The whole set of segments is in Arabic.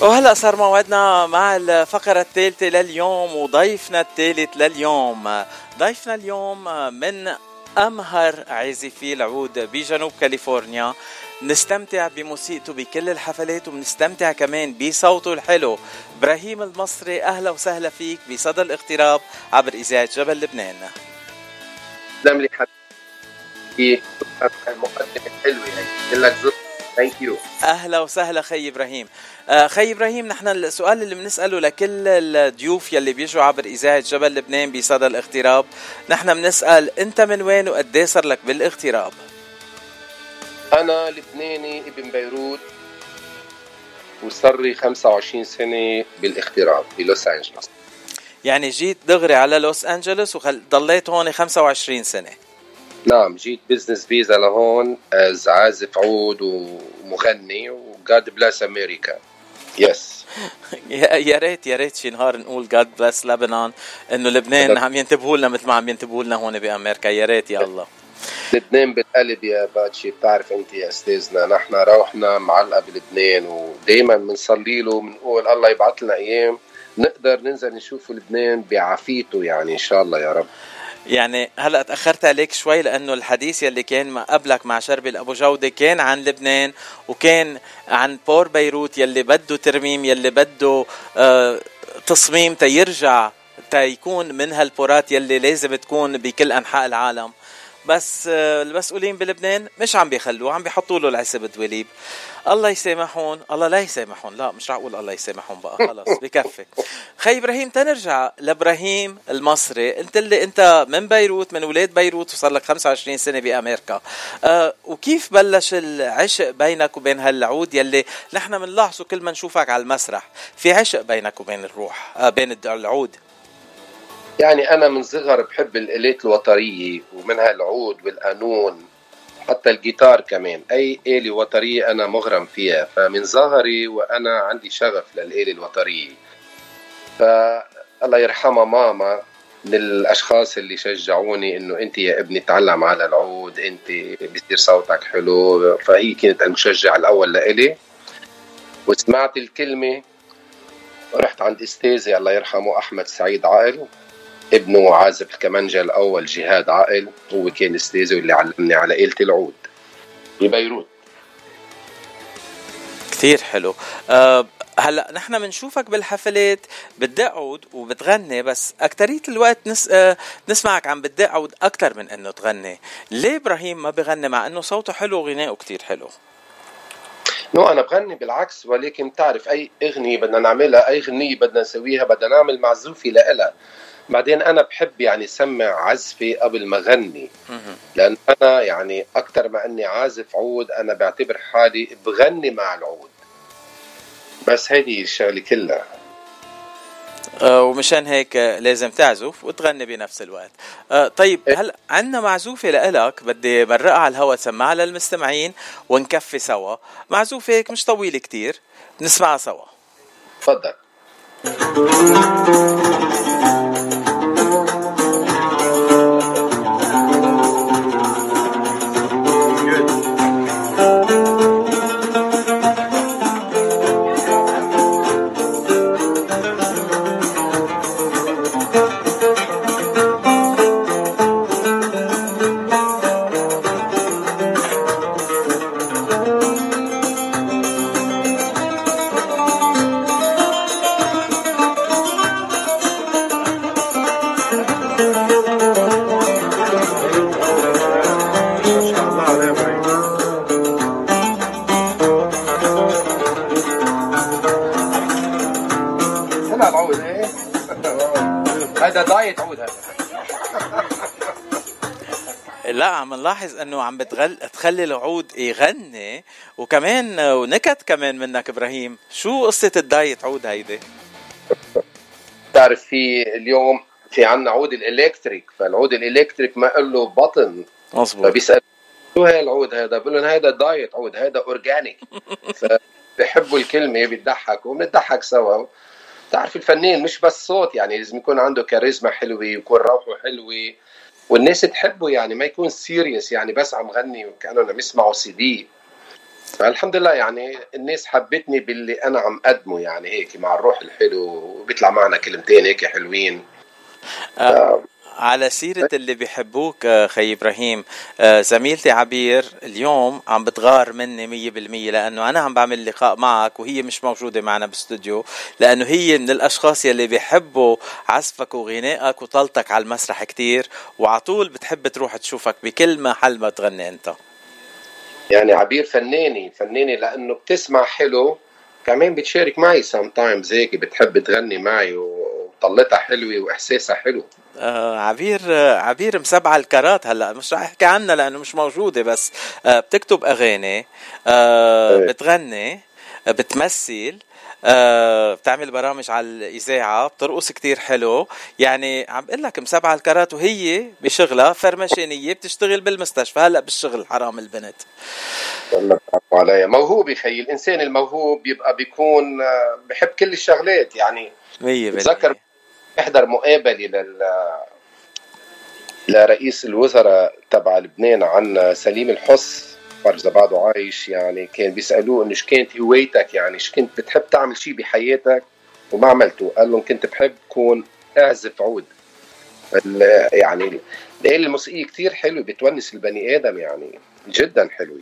وهلا صار موعدنا مع الفقرة الثالثة لليوم وضيفنا الثالث لليوم. ضيفنا اليوم من أمهر عازفي العود بجنوب كاليفورنيا. نستمتع بموسيقته بكل الحفلات وبنستمتع كمان بصوته الحلو. إبراهيم المصري أهلا وسهلا فيك بصدى الاغتراب عبر إذاعة جبل لبنان. تسلم لي حبيبي المقدمه حلوة هي لك thank you أهلا وسهلا خي إبراهيم. آه خي إبراهيم نحن السؤال اللي بنسأله لكل الضيوف يلي بيجوا عبر إذاعة جبل لبنان بصدى الاغتراب نحن بنسأل أنت من وين وقد صار لك بالاغتراب؟ أنا لبناني ابن بيروت وصار لي 25 سنة بالاغتراب بلوس أنجلوس. يعني جيت دغري على لوس أنجلوس وضليت هون 25 سنة. نعم جيت business visa لهون as عازف عود ومغني و God bless أمريكا yes يا ريت يا ريت شي نهار نقول God bless لبنان إنه لبنان عم ينتبهوا لنا مثل ما عم ينتبهوا لنا هون بأمريكا. يا ريت يا الله. لبنان بالقلب يا باتشي بتعرف أنت يا أستاذنا نحن روحنا معلقة بلبنان ودائما بنصلي له بنقول الله يبعث لنا أيام نقدر ننزل نشوف لبنان بعافيته يعني إن شاء الله يا رب. يعني هلا تأخرت عليك شوي لأنه الحديث يلي كان ما قبلك مع شربل ابو جودة كان عن لبنان وكان عن بور بيروت يلي بده ترميم يلي بده آه تصميم تيرجع تيكون من هالبورات يلي لازم تكون بكل أنحاء العالم. بس آه، المسؤولين بلبنان مش عم بيخلوه عم بيحطوا له العسب الدوليب الله يسامحون الله لا يسامحون لا مش رح أقول الله يسامحهم بقى خلص بكفي. خي إبراهيم تنرجع لإبراهيم المصري. انت اللي أنت من بيروت من ولاد بيروت وصار لك 25 سنة بأمريكا. أه وكيف بلش العشق بينك وبين هالعود يلي نحن بنلاحظه كل ما نشوفك على المسرح؟ في عشق بينك وبين الروح أه بين العود. يعني أنا من صغر بحب الآلات الوترية ومنها العود والقانون حتى الجيتار كمان. أي آلة وترية أنا مغرم فيها. فمن صغري وأنا عندي شغف للآلة الوترية. فالله يرحمها ماما من الأشخاص اللي شجعوني إنه أنت يا ابني تعلم على العود أنت بيصير صوتك حلو. فهي كانت المشجع الأول لإلي. وسمعت الكلمة رحت عند أستاذي الله يرحمه أحمد سعيد عقل ابنه عازف الكمانجا الأول جهاد عقل هو كان استاذي واللي علمني على آلة العود. ببيروت. كثير حلو. أه هلأ نحن بنشوفك بالحفلات بتدق عود وبتغني بس اكثريه الوقت نس... أه نسمعك عم بتدق عود أكثر من إنه تغني. ليه إبراهيم ما بغني مع إنه صوته حلو وغنائه كثير حلو؟ نو أنا بغني بالعكس ولكن بتعرف أي أغنية بدنا نعملها أي غنيه بدنا نسويها بدنا نعمل معزوفه لها بعدين أنا بحب يعني سمع عزفي قبل ما غني لأن أنا يعني أكثر ما إني عازف عود أنا بعتبر حالي بغني مع العود. بس هذه الشغلة كلها. آه ومشان هيك لازم تعزف وتغني بنفس الوقت. آه طيب إيه. هلا عندنا معزوفة لإلك؟ بدي برقها على الهواء تسمعها للمستمعين ونكفي سوا. معزوفة هيك مش طويلة كتير. نسمعها سوا. تفضل. عم نلاحظ إنه عم بتغل تخلي العود يغني وكمان ونكت كمان منك إبراهيم. شو قصة ال diet عود هيدي؟ بتعرف في اليوم في عنا عود ال electric فالعود ال electric ما له بطن مظبوط. فبيسأل شو هي العود هذا بقول لهم هذا diet عود هذا organic. فبحبوا الكلمة بيضحكوا وبنضحك سوا. بتعرف الفنان مش بس صوت يعني لازم يكون عنده كاريزما حلوة ويكون روحه حلوة. والناس تحبه يعني ما يكون serious يعني بس عم غني وكأنه عم يسمعوا سي دي الحمد لله يعني الناس حبتني باللي أنا عم قدمه يعني هيك مع الروح الحلو وبيطلع معنا كلمتين هيك حلوين. آه. على سيرة اللي بيحبوك آه، خي إبراهيم. آه، زميلتي عبير اليوم عم بتغار مني مية بالمية لأنه أنا عم بعمل لقاء معك وهي مش موجودة معنا باستوديو لأنه هي من الأشخاص يلي بيحبوا عزفك وغنائك وطلتك على المسرح كتير وعطول بتحب تروح تشوفك بكل محل ما تغني أنت. يعني عبير فنانة فنانة لأنه بتسمع حلو كمان بتشارك معي سام تايمز هيك بتحب تغني معي وطلتها حلوة وإحساسها حلو. آه عبير آه عبير مسبعة الكرات هلا مش رح احكي عنها لأنه مش موجودة بس آه بتكتب أغاني آه إيه. بتغني آه بتمثل آه بتعمل برامج على الإذاعة بترقص كتير حلو. يعني عم بقول لك مسبعة الكرات وهي بشغلها فرمشانيه بتشتغل بالمستشفى هلا بالشغل حرام البنت. والله علي موهوب خي الانسان الموهوب بيبقى بيكون آه، بحب كل الشغلات يعني 100% بتذكر احضر مقابله لل لرئيس الوزراء تبع لبنان عن سليم بعرف اذا بعده عايش يعني كان بيسألوه إنه كانت هوايتك؟ يعني إيش كنت بتحب تعمل شيء بحياتك؟ وما عملته. قال لهم كنت بحب كون أعزف عود. يعني الآلة الموسيقية كثير حلوة بتونس البني آدم يعني جدا حلوة.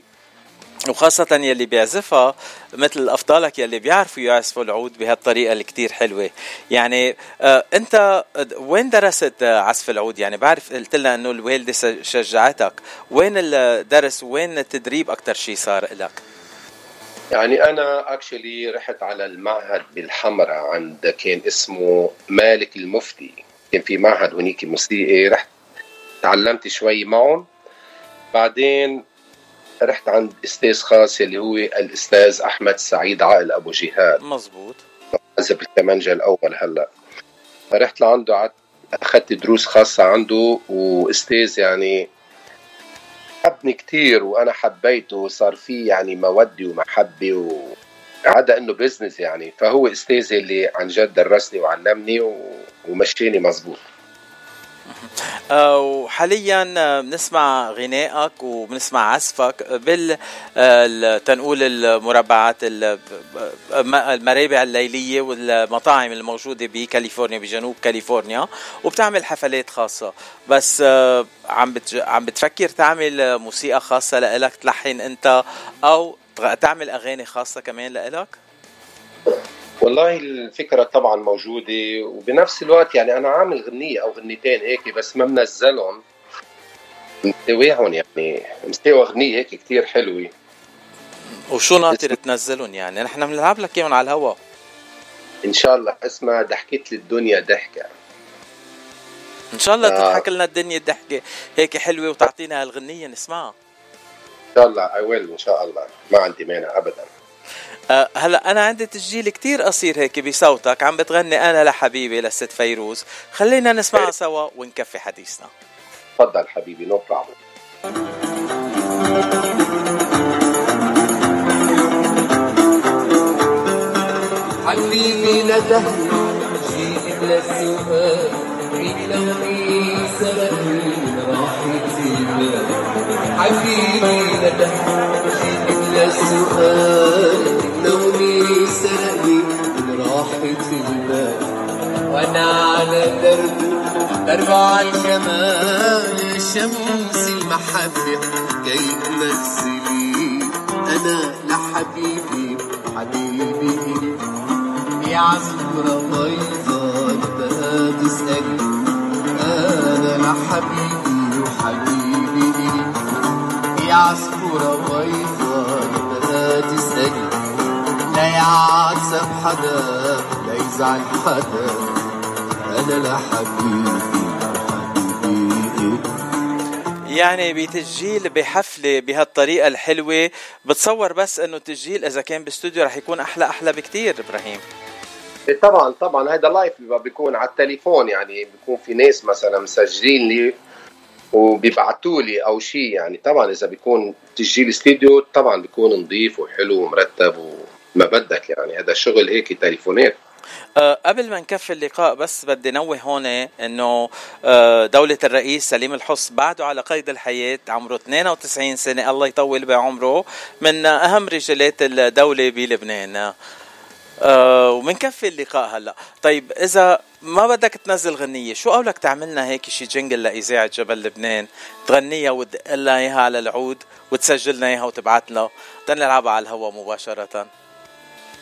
وخاصة يلي بيعزفها مثل أفضلك يلي بيعرفوا يعزفوا العود بهالطريقة اللي كتير حلوة. يعني آه أنت وين درست عزف العود؟ يعني بعرف قلت لنا أنه الوالدة شجعتك. وين الدرس وين التدريب أكتر شيء صار لك؟ يعني أنا اكشلي رحت على المعهد بالحمرة عند كان اسمه مالك المفتي. كان في معهد هنيك موسيقي رحت تعلمت شوي معهم. بعدين رحت عند أستاذ خاص اللي هو الأستاذ أحمد سعيد عائل أبو جهاد. مزبوط عزف الكمانجا الأول هلأ. فرحت لعنده أخذت دروس خاصة عنده وأستاذ يعني حبني كثير وأنا حبيته وصار في يعني موده ومحبة و عدا إنه business يعني. فهو استاذي اللي عن جد درسني وعلمني ومشيني مزبوط وحاليا آه، بنسمع غنائك وبنسمع عزفك بال آه، تنقول المربعات المرابع الليلية والمطاعم الموجودة بكاليفورنيا بجنوب كاليفورنيا وبتعمل حفلات خاصة بس عم عم بتفكر تعمل موسيقى خاصة لإلك تلحن أنت أو تعمل أغاني خاصة كمان لإلك؟ والله الفكرة طبعا موجودة وبنفس الوقت يعني أنا عامل غنية أو غنيتين هيك بس ما منزلهم. مستواهم يعني مستوى غنية هيك كتير حلوة. وشو ناطر تنزلهم يعني؟ نحن بنلعب لك إياهم على الهواء إن شاء الله. اسمها ضحكت للدنيا ضحكة. إن شاء الله آه. تضحك لنا الدنيا ضحكة هيك حلوة وتعطينا هالغنية نسمعها. إن شاء الله. I will إن شاء الله. ما عندي مانع ابدا. أه هلا أنا عندي تسجيل كتير قصير هيك بصوتك. عم بتغني أنا لحبيبي لست فيروز. خلينا نسمعها سوا ونكفي حديثنا. تفضل حبيبي no problem حبيبي لا جيت للسؤال في لوني سرقني راحتي حبيبي لا جيت للسؤال نومي سرقني من راحة البال وأنا على درب درب الجمال شمس المحبة كي تمثلي أنا لحبيبي حبيبي يا عصفورة بيضة بدها تسألي أنا لحبيبي وحبيبي يا عصفورة بيضة حدا لا يزعل حدا أنا لحبيبي يعني بتسجيل بحفلة بهالطريقة الحلوة بتصور بس إنه التسجيل إذا كان باستوديو رح يكون أحلى أحلى بكتير إبراهيم. إيه طبعا طبعا. هذا live بيكون على التليفون يعني بيكون في ناس مثلا مسجلين لي وبيبعتوا لي أو شيء يعني طبعا إذا بيكون تسجيل استديو طبعا بيكون نظيف وحلو ومرتب و ما بدك يعني هذا شغل هيك تليفونات. أه قبل ما نكفي اللقاء بس بدي نوه هون إنه أه دولة الرئيس سليم الحص بعده على قيد الحياة عمره 92 سنة الله يطول بعمره من أهم رجالات الدولة بلبنان. أه ومنكفي اللقاء هلأ. طيب إذا ما بدك تنزل غنية شو قولك تعملنا هيك شي جنجل لإذاعة جبل لبنان؟ تغنيها وتدق لنا إياها على العود وتسجلنا إياها وتبعت لنا تنلعبها على الهواء مباشرة.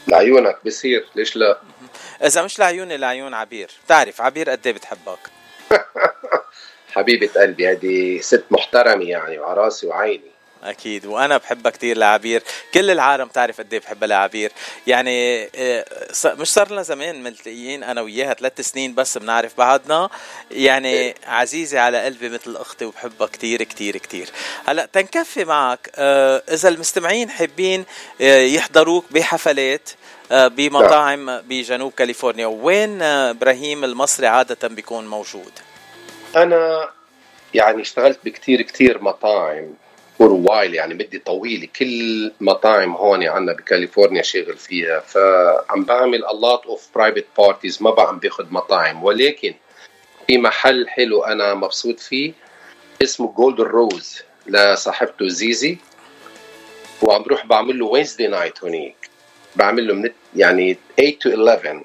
لعيونك بصير ليش لا؟ إذا مش لعيوني لعيون عبير. بتعرف عبير قد إيه بتحبك؟ حبيبة قلبي هذه ست محترمة يعني وعلى راسي وعيني. أكيد. وأنا بحبها كثير لعبير. كل العالم تعرف قد إيه بحبها لعبير. يعني آه، مش صار لنا زمان ملتقيين أنا وياها ثلاث سنين بس بنعرف بعضنا. يعني إيه. عزيزة على قلبي مثل أختي وبحبها كثير كثير كثير هلأ تنكفي معك آه، إذا المستمعين حابين آه، يحضروك بحفلات بمطاعم نعم. بجنوب كاليفورنيا وين إبراهيم المصري عادة بيكون موجود؟ أنا يعني اشتغلت بكتير كتير مطاعم. for while يعني مدة طويلة. كل مطاعم هون عنا بكاليفورنيا شاغل فيها. فعم بعمل lot of private parties ما بقى عم باخذ مطاعم ولكن في محل حلو أنا مبسوط فيه اسمه Golden Rose لصاحبته زيزي. وعم بروح بعمل له Wednesday night هونيك. بعمل له من يعني 8 to 11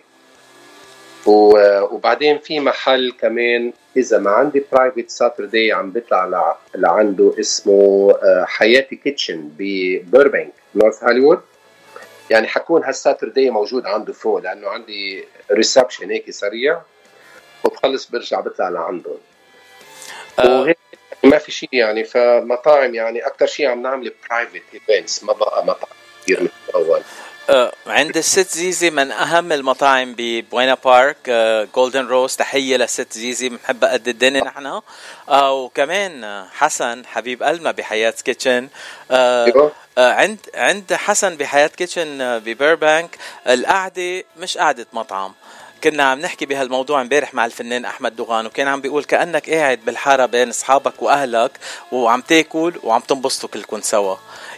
وبعدين في محل كمان إذا ما عندي private Saturday عم بيطلع لعنده اسمه آه، Hayat Kitchen ببيربنك نورث هوليوود يعني حكون هال Saturday موجود عنده فوق لأنه عندي reception هيك سريع. وبخلص برجع بطلع لعندهم أه. وهيك ما في شيء يعني فمطاعم يعني أكثر شيء عم نعمل private events ما بقى مطاعم كثير مثل الأول عند الست زيزي من أهم المطاعم ببوينا بارك Golden Rose تحية لست زيزي بنحبها قد الدنيا نحن آه، وكمان حسن حبيب قلبنا بحياة Kitchen. آه، عند عند حسن بحياة Kitchen ببيربانك القعدة مش قعدة مطعم. كنا عم نحكي بهالموضوع امبارح مع الفنان أحمد دوغان وكان عم بيقول كأنك قاعد بالحارة بين أصحابك وأهلك وعم تاكل وعم تنبسطوا كلكم سوا.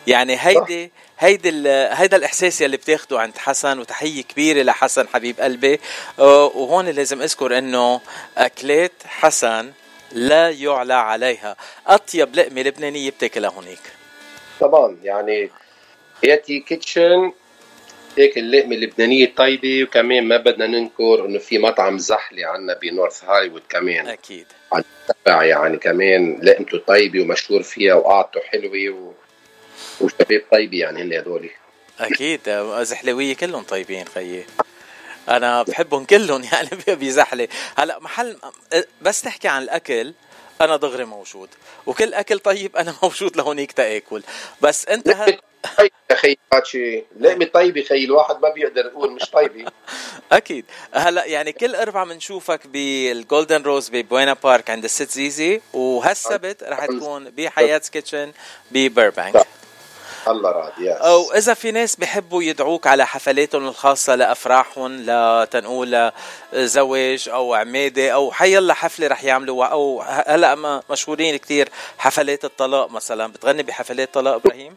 يعني هيدي هيدي هيدا الإحساس يلي بتاخده عند حسن وتحية كبيرة لحسن حبيب قلبي. آه، وهون لازم أذكر إنه أكلات حسن لا يعلى عليها. أطيب لقمة لبنانية بتاكلها هونيك طبعا يعني ياتي كيتشن هيك اللقمة اللبنانية طيبه وكمان ما بدنا ننكر إنه في مطعم زحلي عنا بنورث هايوود كمان. أكيد. يعني كمان لقمته طيبة ومشهور فيها وقعدته حلوة و... وشباب طيبة يعني هن هدول أكيد. زحلوية كلهم طيبين خيي. أنا بحبهم كلهم يعني بزحلة. هلا محل بس تحكي عن الأكل. أنا دغري موجود. وكل أكل طيب أنا موجود لهونيك تأكل. بس أنت ه... طيب يا خي شيء لقمه طيبه خي الواحد ما بيقدر يقول مش طيبه أكيد. هلأ يعني كل أربعة بنشوفك بال Golden Rose ببوينا بارك عند الست زيزي وهالسبت رح تكون بحياة Kitchen ببيربانك الله راضي أو إذا في ناس بحبوا يدعوك على حفلاتهم الخاصة لأفراحهم لتنقول زواج أو عمادة أو حيلا حفلة رح يعملوا أو هلأ مشهورين كثير حفلات الطلاق مثلا. بتغني بحفلات طلاق إبراهيم؟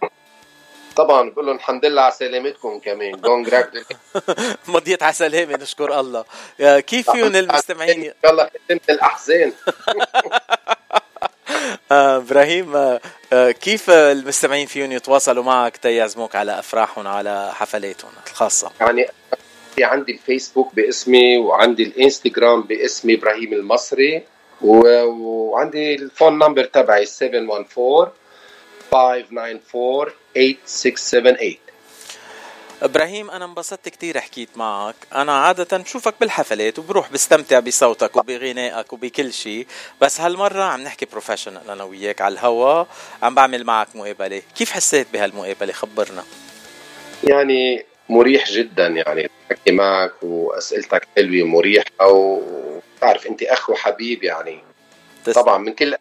طبعا بقول لهم الحمد لله على سلامتكم كمان. مضيت على سلامة نشكر الله. كيف فيهم المستمعين؟ يلا خدمت الأحزان. آه، إبراهيم آه، آه، كيف المستمعين فيهم يتواصلوا معك تيعزموك على أفراحهم على حفلاتهم الخاصة؟ يعني عندي الفيسبوك باسمي وعندي الإنستغرام باسمي إبراهيم المصري وعندي ال phone number تبعي 714 594 8678 إبراهيم أنا انبسطت كثير حكيت معك. أنا عادة بشوفك بالحفلات وبروح بستمتع بصوتك وبغنائك وبكل شيء. بس هالمرة عم نحكي professional أنا وياك على الهوا. عم بعمل معك مقابلة. كيف حسيت بهالمقابلة؟ خبرنا. يعني مريح جدا يعني أحكي معك وأسئلتك حلوة ومريحة وبتعرف أنت اخ وحبيب يعني. طبعا من كل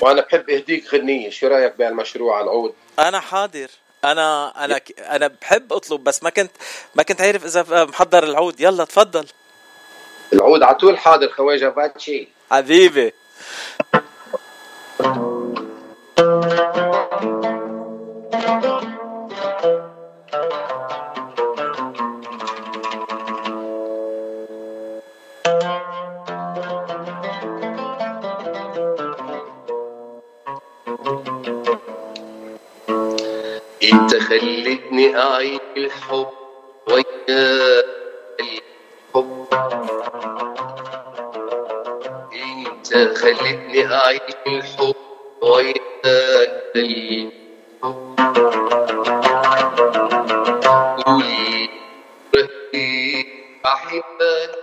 وأنا بحب اهديك غنية. شو رأيك بهالمشروع على العود؟ أنا حاضر. أنا أنا أنا بحب أطلب بس ما كنت ما كنت عارف إذا محضر العود. يلا تفضل. العود على طول حاضر خواجه باتشي حبيبي. خلتني أعيش الحب وياك الحب. إنت خلتني أعيش الحب وياك الحب. قولي بحبك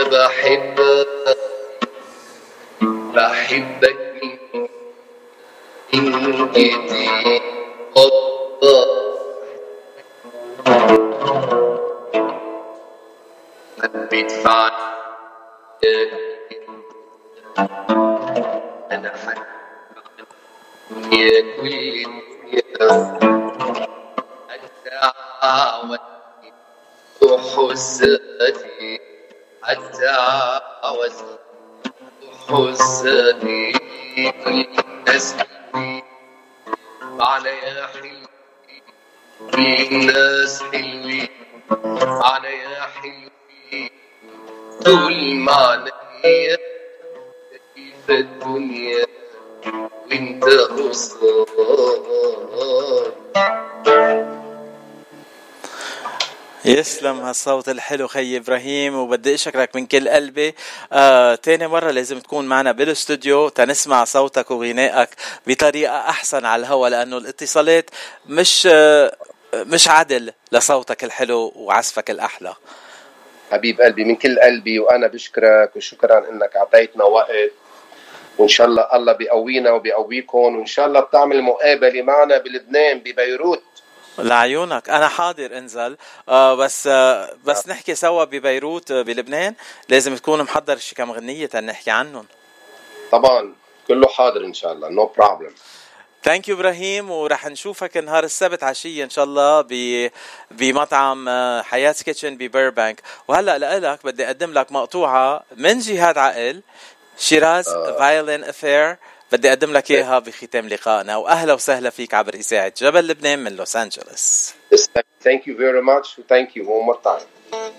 بحبك بحبك من جديد بدفع أنا حد يا كل الدعوة حسني الدعوة حسني كل الناس حلوين كل الناس حلوين على يا حلوين طول معنا هي كيف الدنيا؟ وانت قصاد يسلم هالصوت الحلو خي إبراهيم وبدي أشكرك من كل قلبي. آه، تاني مرة لازم تكون معنا بالاستوديو تنسمع صوتك وغنائك بطريقة أحسن على الهواء لأنه الاتصالات مش آه، مش عدل لصوتك الحلو وعزفك الأحلى. حبيب قلبي من كل قلبي وأنا بشكرك وشكرا إنك أعطيتنا وقت. وإن شاء الله الله بيقوينا وبيقويكم وإن شاء الله بتعمل مقابلة معنا بلبنان ببيروت. لعيونك. أنا حاضر انزل. آه بس آه بس نحكي سوا ببيروت آه بلبنان. لازم تكون محضر شي كم غنية تنحكي عنهم. طبعا. كله حاضر إن شاء الله. no no problem Thank you إبراهيم. ورح نشوفك نهار السبت عشية إن شاء الله ب بمطعم آه، حياة Kitchen ببيربانك وهلأ لك بدي أقدم لك مقطوعة من جهاد عقل. شيراز Violin Affair بدي أقدم لك إياها بختام لقائنا وأهلا وسهلا فيك عبر إذاعة جبل لبنان من لوس أنجلوس. Thank you very much. Thank you one more time.